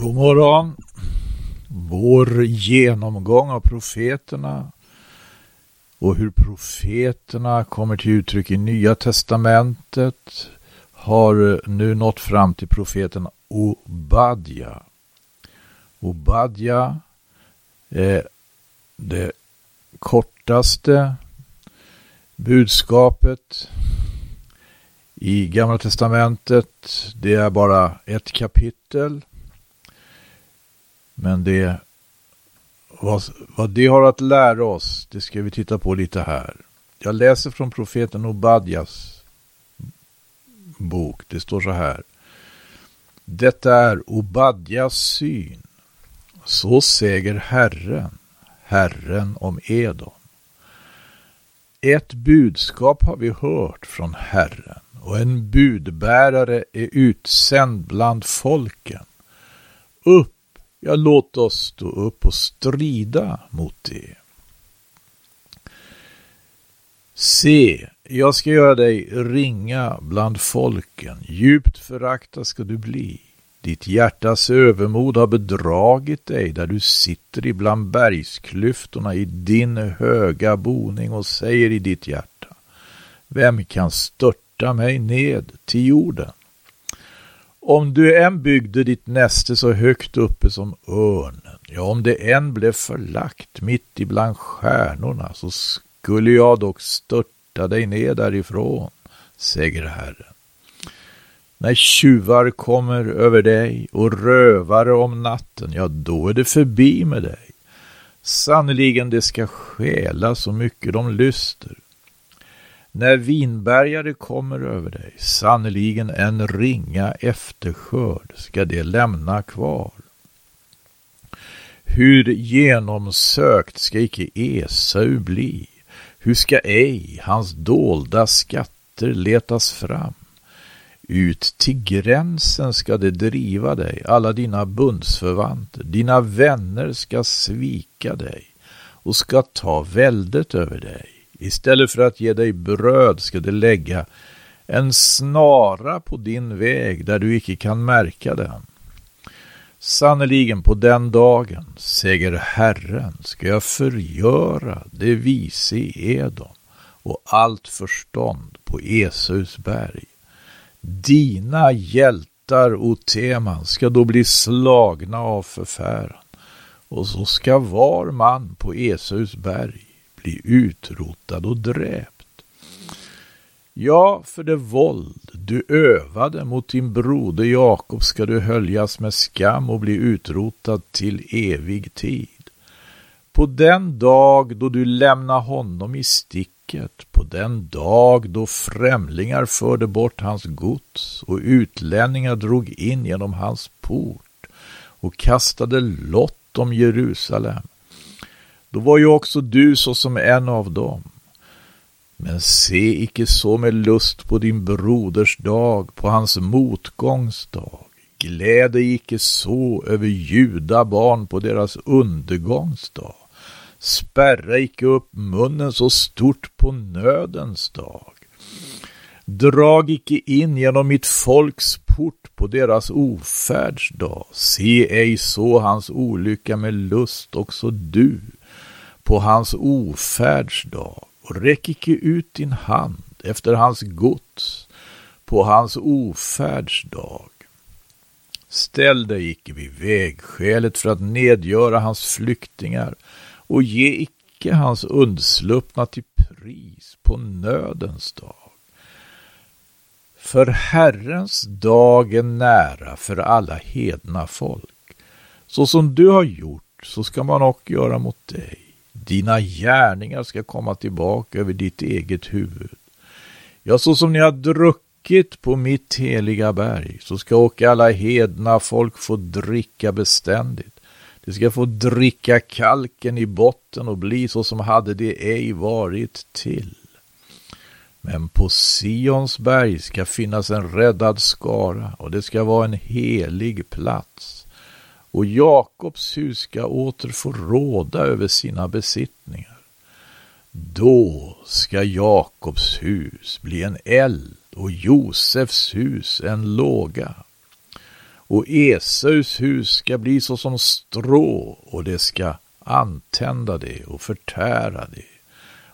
God morgon. Vår genomgång av profeterna och hur profeterna kommer till uttryck i Nya Testamentet har nu nått fram till profeten Obadja. Obadja är det kortaste budskapet i Gamla Testamentet. Det är bara ett kapitel men det, vad, vad det har att lära oss, det ska vi titta på lite här. Jag läser från profeten Obadjas bok. Det står så här. Detta är Obadjas syn. Så säger Herren, Herren om Edom. Ett budskap har vi hört från Herren och en budbärare är utsänd bland folken. Upp Ja, låt oss stå upp och strida mot det. Se, jag ska göra dig ringa bland folken, djupt föraktad ska du bli. Ditt hjärtas övermod har bedragit dig där du sitter ibland bergsklyftorna i din höga boning och säger i ditt hjärta Vem kan störta mig ned till jorden? Om du än byggde ditt näste så högt uppe som örnen, ja, om det än blev förlagt mitt ibland stjärnorna, så skulle jag dock störta dig ner därifrån, säger Herren. När tjuvar kommer över dig och rövare om natten, ja, då är det förbi med dig. Sannerligen, det ska stjäla så mycket de lyster. När vinbergare kommer över dig, sannerligen en ringa efterskörd ska det lämna kvar. Hur genomsökt ska icke Esau bli? Hur ska ej hans dolda skatter letas fram? Ut till gränsen ska det driva dig, alla dina bundsförvanter, dina vänner ska svika dig och ska ta väldet över dig. Istället för att ge dig bröd ska det lägga en snara på din väg där du icke kan märka den. Sannerligen på den dagen, säger Herren, ska jag förgöra det vise i Edom och allt förstånd på Esaus berg. Dina hjältar, o Teman, ska då bli slagna av förfäran och så ska var man på Esaus berg bli utrotad och dräpt. Ja, för det våld du övade mot din broder Jakob ska du höljas med skam och bli utrotad till evig tid. På den dag då du lämnar honom i sticket, på den dag då främlingar förde bort hans gods och utlänningar drog in genom hans port och kastade lott om Jerusalem, då var ju också du såsom en av dem. Men se icke så med lust på din broders dag, på hans motgångsdag. Gläd dig icke så över judabarn på deras undergångsdag. Spärra icke upp munnen så stort på nödens dag. Drag icke in genom mitt folks port på deras ofärdsdag. Se ej så hans olycka med lust också du på hans ofärdsdag och räck icke ut din hand efter hans gods på hans ofärdsdag. Ställ dig icke vid vägskälet för att nedgöra hans flyktingar och ge icke hans undsluppna till pris på nödens dag. För Herrens dag är nära för alla hedna folk. Så som du har gjort, så ska man också göra mot dig. Dina gärningar ska komma tillbaka över ditt eget huvud. Ja, så som ni har druckit på mitt heliga berg, så ska också alla hedna folk få dricka beständigt. De ska få dricka kalken i botten och bli så som hade det ej varit till. Men på Sions berg ska finnas en räddad skara och det ska vara en helig plats och Jakobs hus ska åter få råda över sina besittningar. Då ska Jakobs hus bli en eld och Josefs hus en låga. och Esaus hus ska bli så som strå och det ska antända det och förtära det.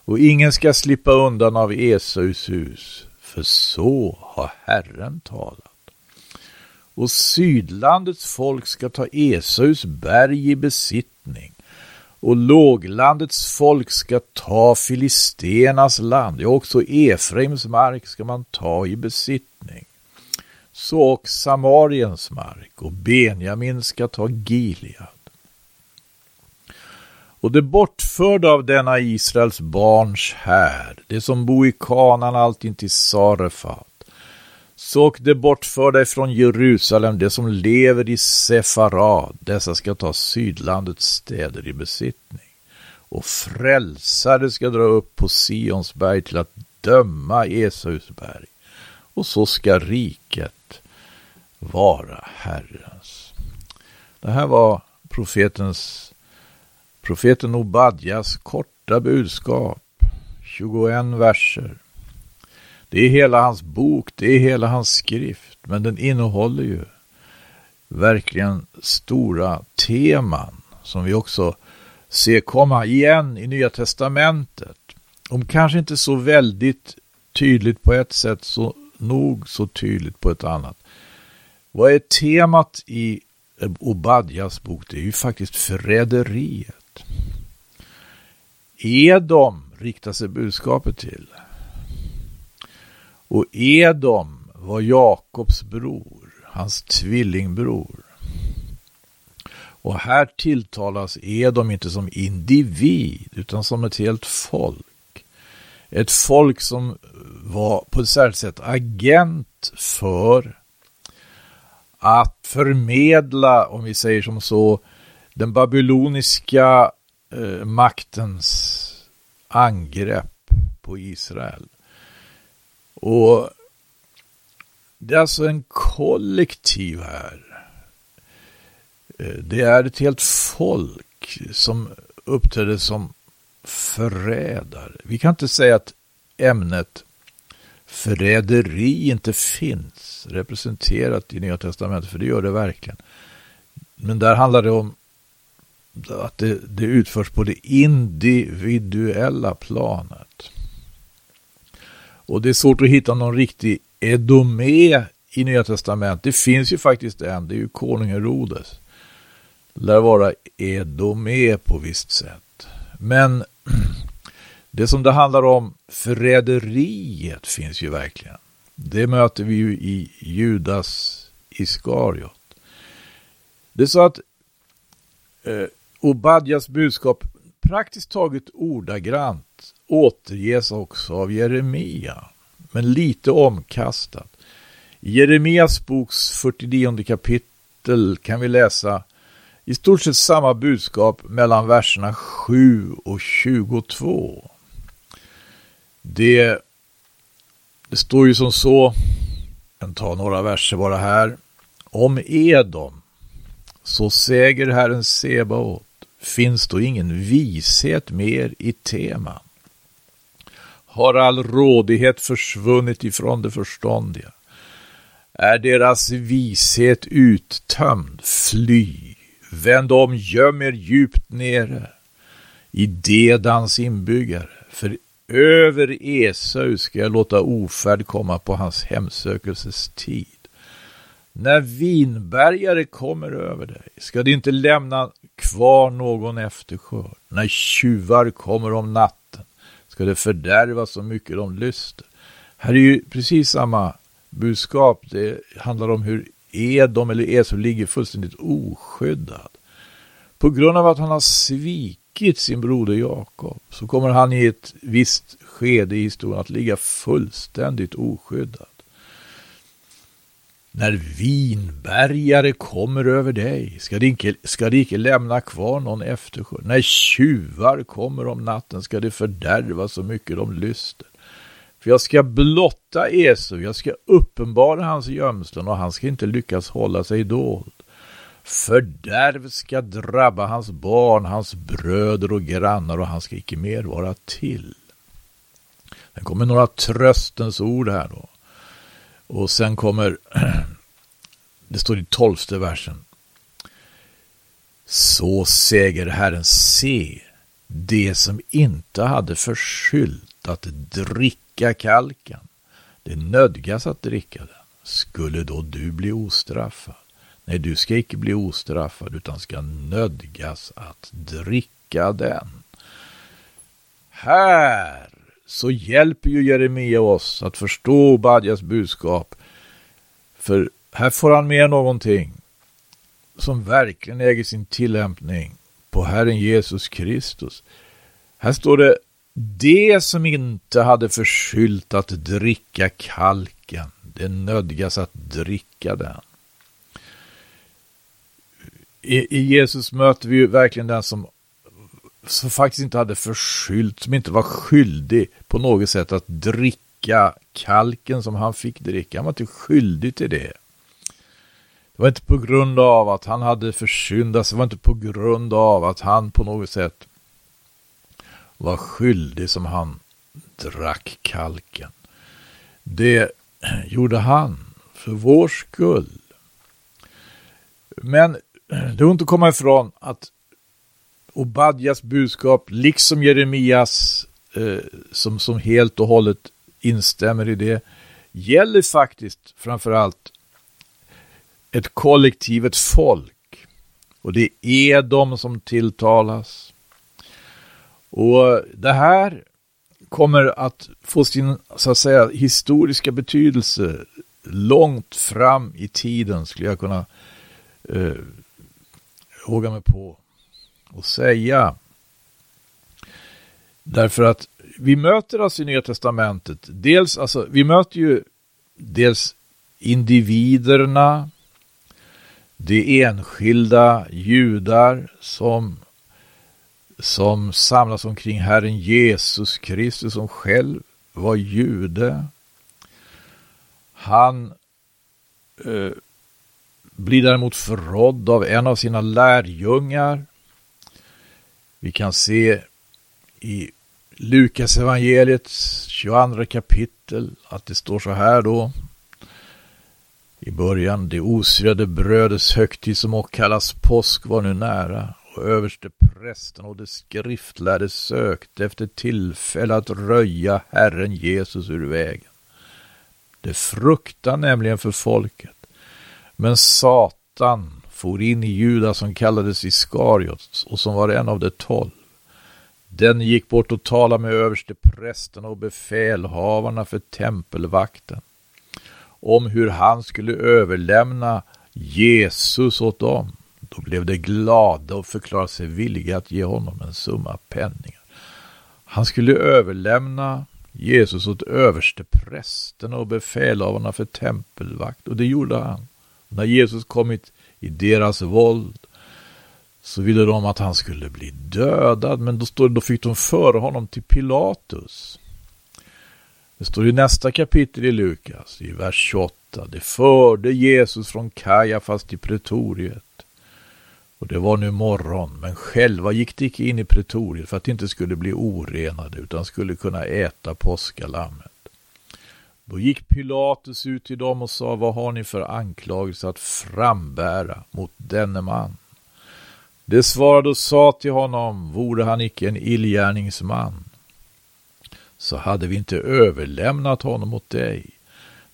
Och ingen ska slippa undan av Esaus hus, för så har Herren talat. Och sydlandets folk ska ta Esaus berg i besittning och låglandets folk ska ta Filistenas land, ja också Efraims mark ska man ta i besittning. Så och Samariens mark och Benjamin ska ta Gilead. Och det bortförda av denna Israels barns här, det som bo i kanan allt intill Sarefat, så det bortförda ifrån Jerusalem, det som lever i Sefara, dessa ska ta sydlandets städer i besittning. Och frälsare ska dra upp på Sions berg till att döma Esaus berg. Och så ska riket vara Herrens. Det här var profetens, profeten Obadjas korta budskap, 21 verser. Det är hela hans bok, det är hela hans skrift, men den innehåller ju verkligen stora teman som vi också ser komma igen i Nya Testamentet. Om kanske inte så väldigt tydligt på ett sätt, så nog så tydligt på ett annat. Vad är temat i Obadjas bok? Det är ju faktiskt förräderiet. Edom riktar sig budskapet till. Och Edom var Jakobs bror, hans tvillingbror. Och här tilltalas Edom inte som individ utan som ett helt folk. Ett folk som var på ett särskilt sätt agent för att förmedla, om vi säger som så, den babyloniska eh, maktens angrepp på Israel. Och det är alltså en kollektiv här. Eh, det är ett helt folk som uppträder som förrädare. Vi kan inte säga att ämnet förräderi inte finns representerat i Nya Testamentet, för det gör det verkligen. Men där handlar det om att det, det utförs på det individuella planet. Och det är svårt att hitta någon riktig Edomé i Nya Testamentet. Det finns ju faktiskt en, det är ju konung Herodes. Lär vara Edomé på visst sätt. Men det som det handlar om, förräderiet finns ju verkligen. Det möter vi ju i Judas Iskariot. Det är så att eh, Obadjas budskap praktiskt taget ordagrant återges också av Jeremia, men lite omkastat. I Jeremias boks 49 kapitel kan vi läsa i stort sett samma budskap mellan verserna 7 och 22. Det, det står ju som så, jag kan ta några verser bara här. Om Edom, så säger Herren Sebaot, finns då ingen vishet mer i teman. Har all rådighet försvunnit ifrån det förståndiga? Är deras vishet uttömd? Fly! Vänd om, göm er djupt nere i Dedans inbyggare. För över Esau ska jag låta ofärd komma på hans hemsökelses tid. När vinbergare kommer över dig ska det inte lämna kvar någon efterskörd. När tjuvar kommer om natten ska det fördärva så mycket de lyster. Här är ju precis samma budskap. Det handlar om hur Edom eller Esau ligger fullständigt oskyddad. På grund av att han har svikit sin broder Jakob så kommer han i ett visst skede i historien att ligga fullständigt oskyddad. När vinbergare kommer över dig ska de inte, ska de icke lämna kvar någon efterskörd. När tjuvar kommer om natten ska de fördärva så mycket de lyster. För jag ska blotta Esau, jag ska uppenbara hans gömslen och han ska inte lyckas hålla sig dold. Fördärv ska drabba hans barn, hans bröder och grannar och han ska icke mer vara till. Det kommer några tröstens ord här då. Och sen kommer det står i tolfte versen. Så säger Herren, se, det som inte hade förskylt att dricka kalken, det nödgas att dricka den. Skulle då du bli ostraffad? Nej, du ska icke bli ostraffad, utan ska nödgas att dricka den. Här så hjälper ju Jeremia oss att förstå Badjas budskap. För här får han med någonting som verkligen äger sin tillämpning på Herren Jesus Kristus. Här står det det som inte hade förskylt att dricka kalken, det nödgas att dricka den. I, I, Jesus möter vi ju verkligen den som, som faktiskt inte hade förskyllt, som inte var skyldig på något sätt att dricka kalken som han fick dricka. Han var inte skyldig till det. Det var inte på grund av att han hade försyndat sig, det var inte på grund av att han på något sätt var skyldig som han drack kalken. Det gjorde han för vår skull. Men det går inte att komma ifrån att Obadjas budskap, liksom Jeremias, eh, som, som helt och hållet instämmer i det, gäller faktiskt framförallt ett kollektiv, ett folk. Och det är de som tilltalas. Och det här kommer att få sin, så att säga, historiska betydelse långt fram i tiden, skulle jag kunna eh, våga mig på att säga. Därför att vi möter alltså i Nya Testamentet, dels, alltså, vi möter ju dels individerna, de enskilda judar som, som samlas omkring Herren Jesus Kristus som själv var jude. Han eh, blir däremot förrådd av en av sina lärjungar. Vi kan se i Lukas evangeliets 22 kapitel att det står så här då i början, det osyrade brödets högtid som också kallas påsk var nu nära och överste prästen och de skriftlärde sökte efter tillfälle att röja Herren Jesus ur vägen. Det fruktar nämligen för folket. Men Satan for in i Judas som kallades Iskariot och som var en av de tolv. Den gick bort och talade med överste prästen och befälhavarna för tempelvakten om hur han skulle överlämna Jesus åt dem. Då blev de glada och förklarade sig villiga att ge honom en summa penningar. Han skulle överlämna Jesus åt översteprästerna och befälhavarna för tempelvakt och det gjorde han. När Jesus kommit i deras våld så ville de att han skulle bli dödad men då, stod, då fick de föra honom till Pilatus. Det står i nästa kapitel i Lukas, i vers 28. Det förde Jesus från Kajafas till pretoriet. Och det var nu morgon, men själva gick de icke in i pretoriet för att de inte skulle bli orenade utan skulle kunna äta påskalammet. Då gick Pilatus ut till dem och sa, vad har ni för anklagelse att frambära mot denne man? Det svarade och sa till honom, vore han icke en illgärningsman? så hade vi inte överlämnat honom åt dig.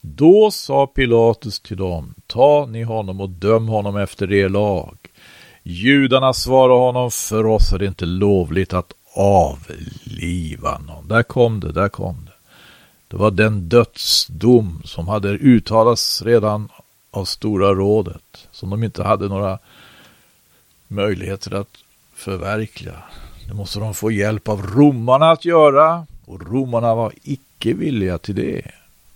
Då sa Pilatus till dem, ta ni honom och döm honom efter er lag. Judarna svarade honom, för oss är det inte lovligt att avliva någon. Där kom det, där kom det. Det var den dödsdom som hade uttalats redan av Stora rådet, som de inte hade några möjligheter att förverkliga. Det måste de få hjälp av romarna att göra. Och romarna var icke villiga till det.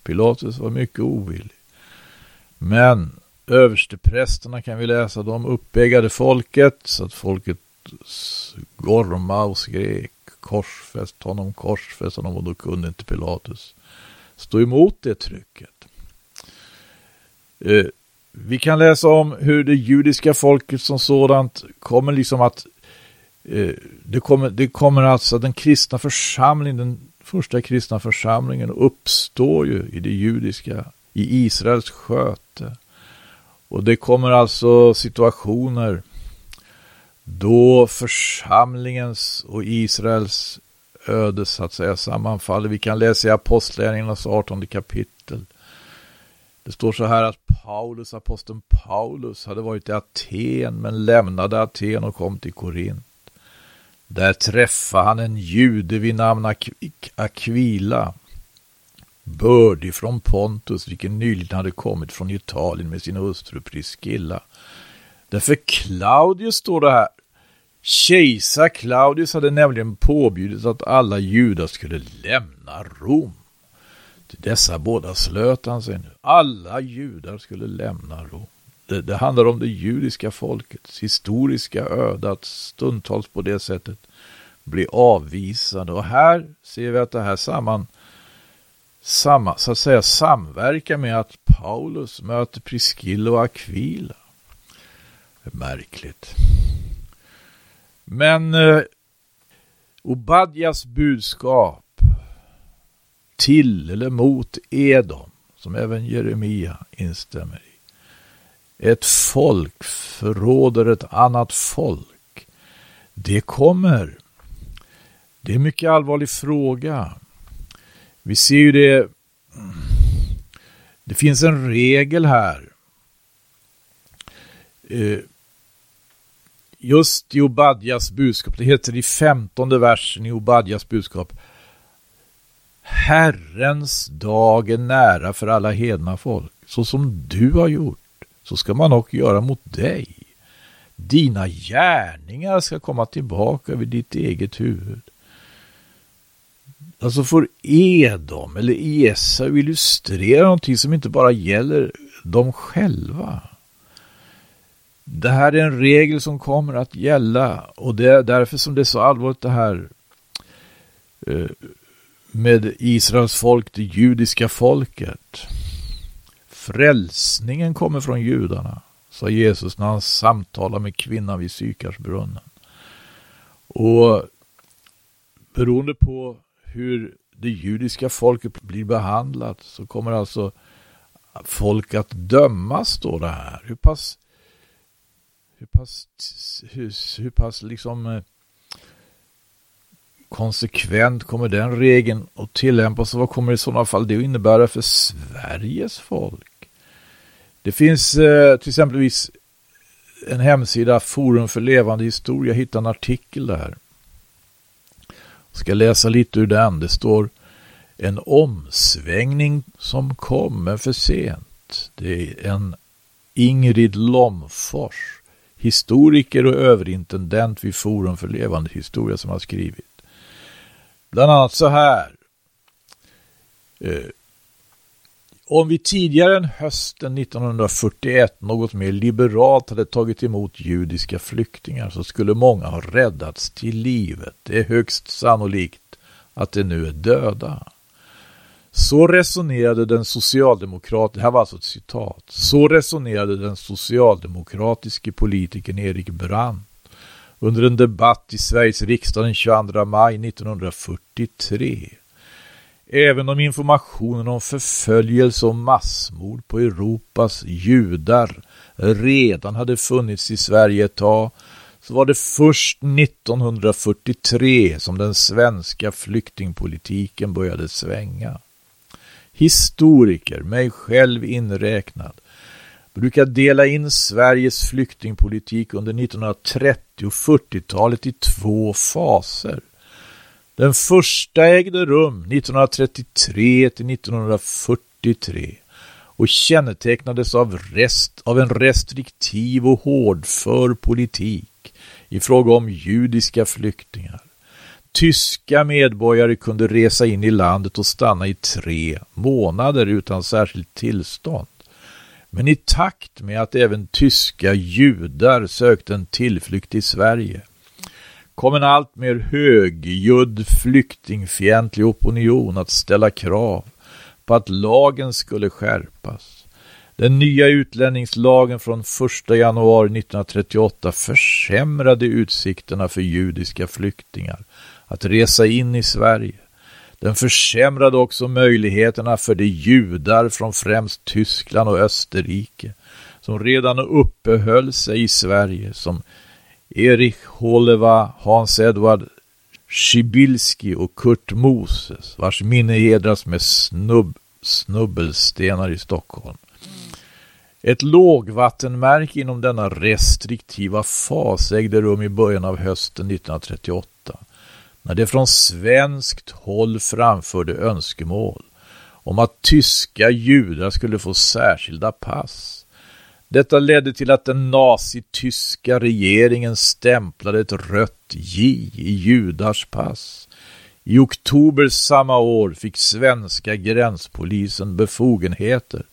Pilatus var mycket ovillig. Men översteprästerna kan vi läsa, de uppeggade folket så att folket gorma och skrek korsfäst honom, korsfäst honom och då kunde inte Pilatus stå emot det trycket. Eh, vi kan läsa om hur det judiska folket som sådant kommer liksom att Eh, det kommer, det kommer alltså, den kristna församlingen, den första kristna församlingen uppstår ju i det judiska, i Israels sköte. Och det kommer alltså situationer då församlingens och Israels öde så att säga sammanfaller. Vi kan läsa i Apostlagärningarnas 18 kapitel. Det står så här att Paulus, aposteln Paulus, hade varit i Aten men lämnade Aten och kom till Korint. Där träffade han en jude vid namn Aquila, bördig från Pontus, vilken nyligen hade kommit från Italien med sin hustru Priscilla. Därför Claudius står det här. Kejsar Claudius hade nämligen påbjudit att alla judar skulle lämna Rom. Till dessa båda slöt han sig nu. Alla judar skulle lämna Rom. Det, det handlar om det judiska folkets historiska öde att stundtals på det sättet bli avvisade. Och här ser vi att det här samman, samma, så att säga, samverkar med att Paulus möter Priscilla och Aquila. Det är märkligt. Men eh, Obadjas budskap till eller mot Edom, som även Jeremia instämmer i. Ett folk förråder ett annat folk. Det kommer. Det är en mycket allvarlig fråga. Vi ser ju det. Det finns en regel här. Eh, Just i Obadjas budskap, det heter i femtonde versen i Obadjas budskap. Herrens dag är nära för alla hedna folk. Så som du har gjort, så ska man också göra mot dig. Dina gärningar ska komma tillbaka över ditt eget huvud. Alltså får Edom eller Esau illustrera någonting som inte bara gäller dem själva. Det här är en regel som kommer att gälla och det är därför som det är så allvarligt det här eh, med Israels folk, det judiska folket. Frälsningen kommer från judarna, sa Jesus när han samtalade med kvinnan vid Sykarsbrunnen. Och beroende på hur det judiska folket blir behandlat så kommer alltså folk att dömas, då det här. Hur pass, hur pass, hur, hur pass liksom eh, konsekvent kommer den regeln att tillämpas och vad kommer i sådana fall det att innebära för Sveriges folk? Det finns eh, till exempelvis en hemsida, Forum för levande historia, jag hittade en artikel där. Jag ska läsa lite ur den. Det står en omsvängning som kommer för sent. Det är en Ingrid Lomfors, historiker och överintendent vid Forum för levande historia som har skrivit. Bland annat så här. Eh, om vi tidigare än hösten 1941 något mer liberalt hade tagit emot judiska flyktingar så skulle många ha räddats till livet. Det är högst sannolikt att de nu är döda. Så resonerade den socialdemokratiska, här var alltså ett citat, så resonerade den socialdemokratiske politikern Erik Brandt under en debatt i Sveriges riksdag den 22 maj 1943. Även om informationen om förföljelse och massmord på Europas judar redan hade funnits i Sverige ett tag så var det först 1943 som den svenska flyktingpolitiken började svänga. Historiker, mig själv inräknad, brukar dela in Sveriges flyktingpolitik under 1930 och 40-talet i två faser. Den första ägde rum 1933 till 1943 och kännetecknades av, rest, av en restriktiv och hårdför politik i fråga om judiska flyktingar. Tyska medborgare kunde resa in i landet och stanna i tre månader utan särskilt tillstånd. Men i takt med att även tyska judar sökte en tillflykt i Sverige kom en allt mer högljudd flyktingfientlig opinion att ställa krav på att lagen skulle skärpas. Den nya utlänningslagen från 1 januari 1938 försämrade utsikterna för judiska flyktingar att resa in i Sverige. Den försämrade också möjligheterna för de judar från främst Tyskland och Österrike som redan uppehöll sig i Sverige som Erich Holeva, Hans Edward Schibilski och Kurt Moses vars minne hedras med snubb, snubbelstenar i Stockholm. Ett lågvattenmärke inom denna restriktiva fas ägde rum i början av hösten 1938 när det från svenskt håll framförde önskemål om att tyska judar skulle få särskilda pass. Detta ledde till att den nazityska regeringen stämplade ett rött J i judars pass. I oktober samma år fick svenska gränspolisen befogenheter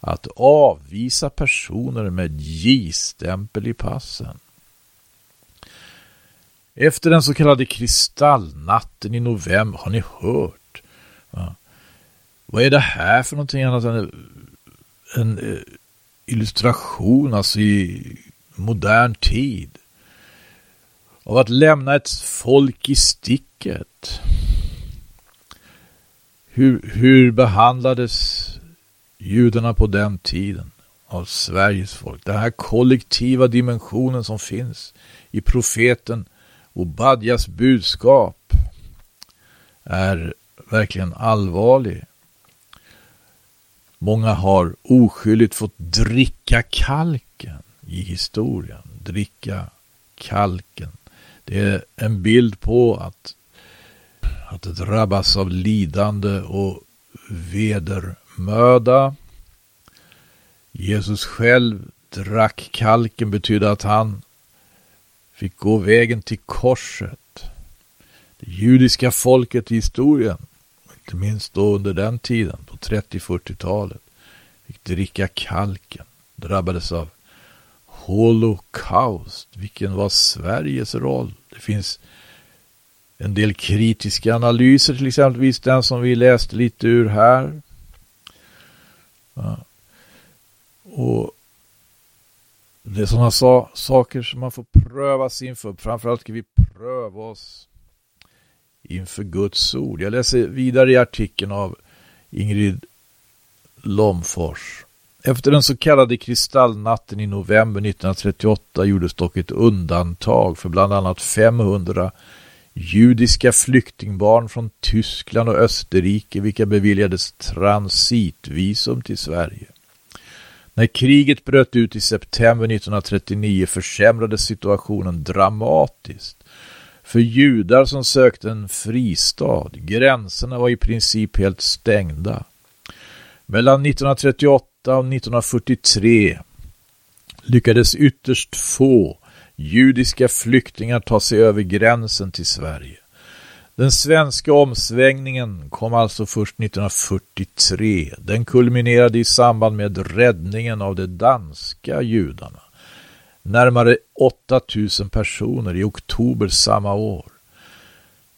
att avvisa personer med J-stämpel i passen. Efter den så kallade kristallnatten i november, har ni hört? Ja. Vad är det här för någonting annat än en, eh, illustration, alltså i modern tid? Av att lämna ett folk i sticket. Hur, hur behandlades judarna på den tiden av Sveriges folk? Den här kollektiva dimensionen som finns i profeten Obadjas budskap är verkligen allvarlig. Många har oskyldigt fått dricka kalken i historien. Dricka kalken. Det är en bild på att, att drabbas av lidande och vedermöda. Jesus själv drack kalken betyder att han fick gå vägen till korset. Det judiska folket i historien, inte minst då under den tiden, på 30-40-talet, fick dricka kalken, drabbades av Holocaust. Vilken var Sveriges roll? Det finns en del kritiska analyser, till exempelvis den som vi läste lite ur här. Ja. Och det är sådana sa saker som man får prövas inför. Framförallt ska vi pröva oss inför Guds ord. Jag läser vidare i artikeln av Ingrid Lomfors. Efter den så kallade kristallnatten i november 1938 gjordes dock ett undantag för bland annat 500 judiska flyktingbarn från Tyskland och Österrike vilka beviljades transitvisum till Sverige. När kriget bröt ut i september 1939 försämrades situationen dramatiskt. För judar som sökte en fristad, gränserna var i princip helt stängda. Mellan 1938 och 1943 lyckades ytterst få judiska flyktingar ta sig över gränsen till Sverige. Den svenska omsvängningen kom alltså först 1943. Den kulminerade i samband med räddningen av de danska judarna. Närmare 8000 personer i oktober samma år.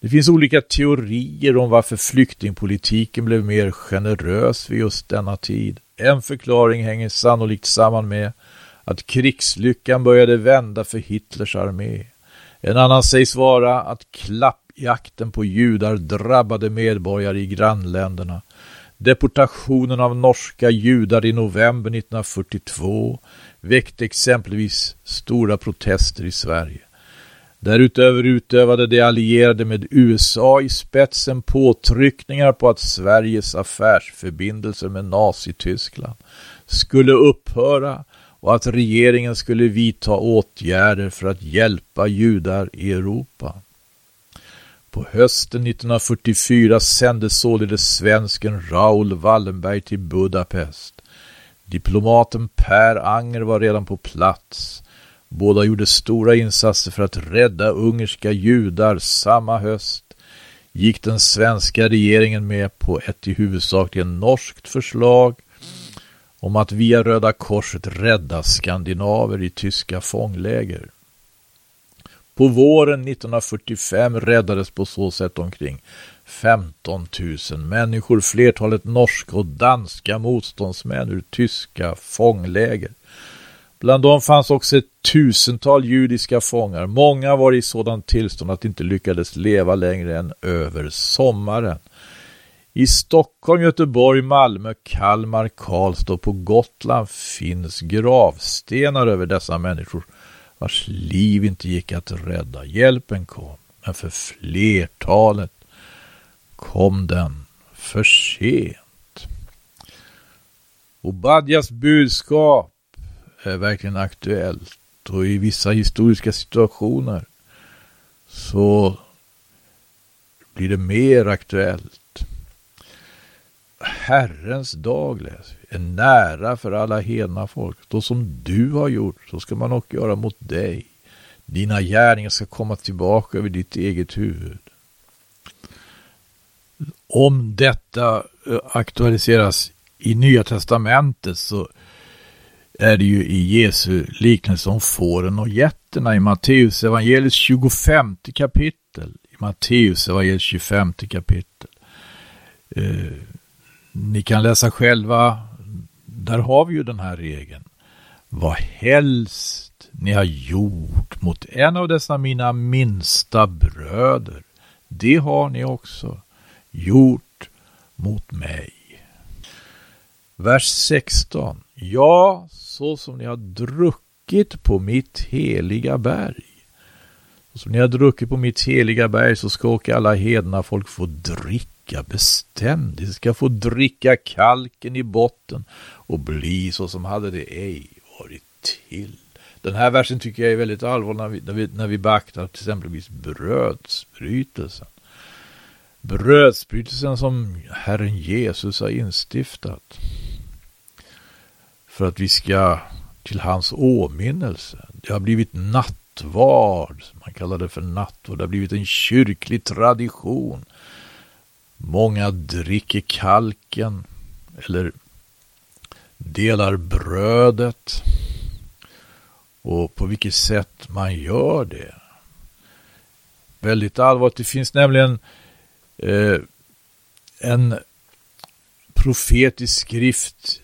Det finns olika teorier om varför flyktingpolitiken blev mer generös vid just denna tid. En förklaring hänger sannolikt samman med att krigslyckan började vända för Hitlers armé. En annan sägs vara att klapp jakten på judar drabbade medborgare i grannländerna. Deportationen av norska judar i november 1942 väckte exempelvis stora protester i Sverige. Därutöver utövade de allierade med USA i spetsen påtryckningar på att Sveriges affärsförbindelser med Nazityskland skulle upphöra och att regeringen skulle vidta åtgärder för att hjälpa judar i Europa. På hösten 1944 sändes således svensken Raoul Wallenberg till Budapest. Diplomaten Per Anger var redan på plats. Båda gjorde stora insatser för att rädda ungerska judar samma höst gick den svenska regeringen med på ett i huvudsakligen norskt förslag om att via Röda Korset rädda skandinaver i tyska fångläger. På våren 1945 räddades på så sätt omkring 15 000 människor, flertalet norska och danska motståndsmän ur tyska fångläger. Bland dem fanns också ett tusental judiska fångar. Många var i sådant tillstånd att de inte lyckades leva längre än över sommaren. I Stockholm, Göteborg, Malmö, Kalmar, Karlstad och på Gotland finns gravstenar över dessa människor vars liv inte gick att rädda. Hjälpen kom, men för flertalet kom den för sent. Obadjas budskap är verkligen aktuellt och i vissa historiska situationer så blir det mer aktuellt. Herrens dag läser vi, är nära för alla hedna folk. Då som du har gjort, så ska man också göra mot dig. Dina gärningar ska komma tillbaka över ditt eget huvud. Om detta eh, aktualiseras i Nya Testamentet så är det ju i Jesu liknelse om fåren och getterna i Matteus evangeliets 25 kapitel. I Matteus evangeliets 25 kapitel. Eh, ni kan läsa själva. Där har vi ju den här regeln. Vad helst ni har gjort mot en av dessa mina minsta bröder, det har ni också gjort mot mig. Vers 16. Ja, så som ni har druckit på mitt heliga berg. Så som ni har druckit på mitt heliga berg så ska också alla hedna folk få dricka beständigt. De ska få dricka kalken i botten och bli så som hade det ej varit till. Den här versen tycker jag är väldigt allvarlig när vi, när vi, när vi beaktar till exempelvis brödsbrytelsen. Brödsbrytelsen som Herren Jesus har instiftat för att vi ska till hans åminnelse. Det har blivit nattvard, man kallar det för nattvard. Det har blivit en kyrklig tradition. Många dricker kalken eller delar brödet. Och på vilket sätt man gör det. Väldigt allvarligt. Det finns nämligen eh, en profetisk skrift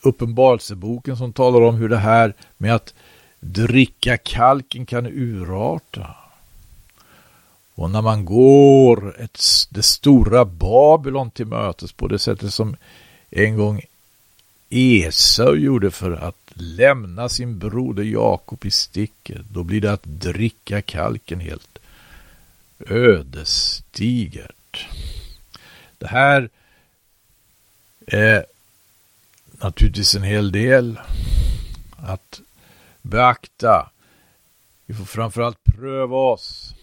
Uppenbarelseboken som talar om hur det här med att dricka kalken kan urarta. Och när man går ett, det stora Babylon till mötes på det sättet som en gång Esau gjorde för att lämna sin broder Jakob i sticket, då blir det att dricka kalken helt ödesdigert. Det här är naturligtvis en hel del att beakta. Vi får framförallt pröva oss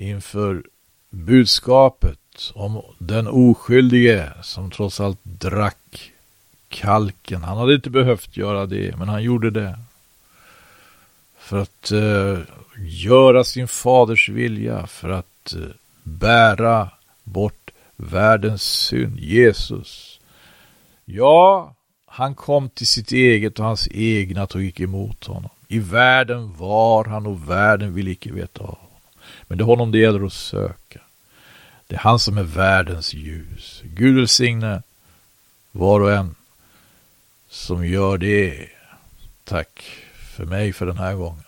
inför budskapet om den oskyldige som trots allt drack kalken. Han hade inte behövt göra det, men han gjorde det. För att eh, göra sin faders vilja, för att eh, bära bort världens synd. Jesus Ja, han kom till sitt eget och hans egna tog icke emot honom. I världen var han och världen vill icke veta av. Men det är honom det gäller att söka. Det är han som är världens ljus. Gud välsigne var och en som gör det. Tack för mig för den här gången.